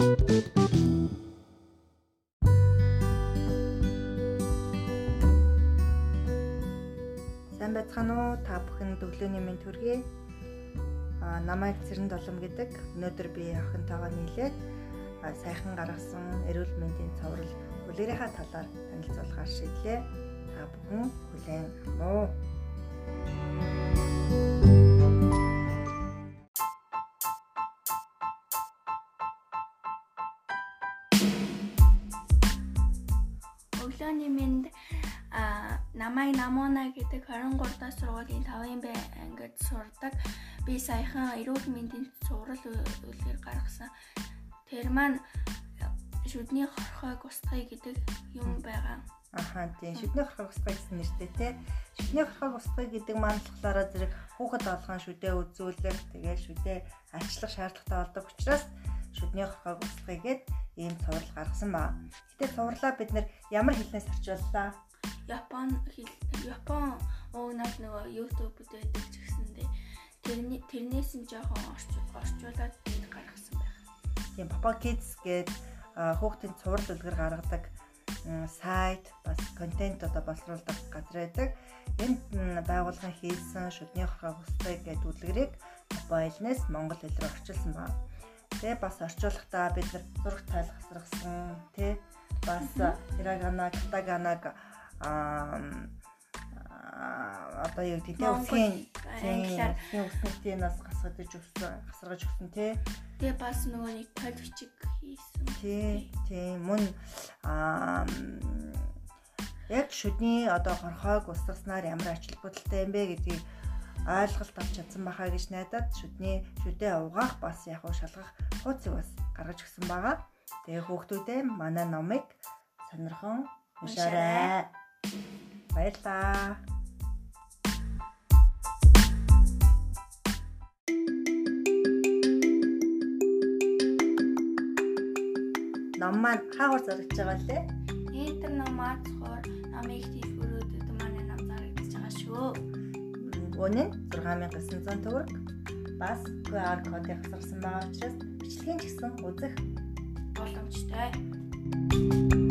Сайн байцгаана уу? Та бүхэн өглөөний минь төргий. Аа намайг Цэрэн Долом гэдэг. Өнөөдөр би охинтойгоо нийлээд сайхан гаргасан эрүүл мэндийн цоврал хүлээрийнхаа талаар танилцуулахар шийдлээ. Та бүхэн хүлээн авах уу? Өглөөний минь а намайг Намона гэдэг 23 дахь сургуулийн 5-ын ангид сурдаг. Би саяхан эрүүл мэндийн цуврал үлгэр гаргасан. Тэр маань шүдний хорхойг устгая гэдэг юм байгаа. Аха тийм шүдний хорхойг устгая гэсэн нэртэй те. Шүдний хорхойг устгая гэдэг болохоор зэрэг хүүхэд олгон шүдээ үзүүлэх, тэгээд шүдээ арчлах шаардлагатай болдог учраас шүдний хорхойг устгая гэд ийм цуврал гаргасан ба. Гэтэ цувралаа бид нэр ямар хэлнээс орчууллаа? Япон хэл Япон уунаад нөгөө YouTube байдаг ч гэсэндээ тэрний тэрнээс нь жоохон орчуулад гаргасан байх. Тийм Papa Kids гээд хүүхдийн цуврал үлгэр гаргадаг сайт бас контент одоо боловсруулдаг газар байдаг. Энд байгууллагын хийсэн шүдний хорхоо хүсдэг гэдэг үлгэрийг Бойлнес монгол хэл рүү орчуулсан байна. Тэгээ бас орчуулахдаа бид нар зураг тайлбарсан тий бас хирагана, катаганаг аа одоо гэдэг нь үсгийн англиар үснэтийн нас гасгаж өгсөн гасгаж өгсөн тий. Тэгээ бас нөгөө нэг код бичиг хийсэн. Тий, тий мөн аа яг шүдний одоо хорхойг устгаснаар ямар ач холбогдолтой юм бэ гэдгийг ойлголт авч чадсан бахаа гэж найдаад шүдний шүдээ угаах бас яг уу шалгах хуудсыг бас гаргаж өгсөн байгаа. Тэгээ хүүхдүүдээ манай номыг сонирхон уншаарай. Баярлаа. Ном маань хаагур зарагдж байгаа лээ. Энтер номаа цохоор намыг дэлгүүрүүдэд манай нам зарагдаж байгаа шүү. Өнөө 6900 төгрөг бас QR кодыг хасарсан байгаа учраас бичлэгийн ч гэсэн үзэх боломжтой. Thank you